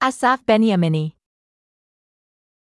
Asaf Benyamini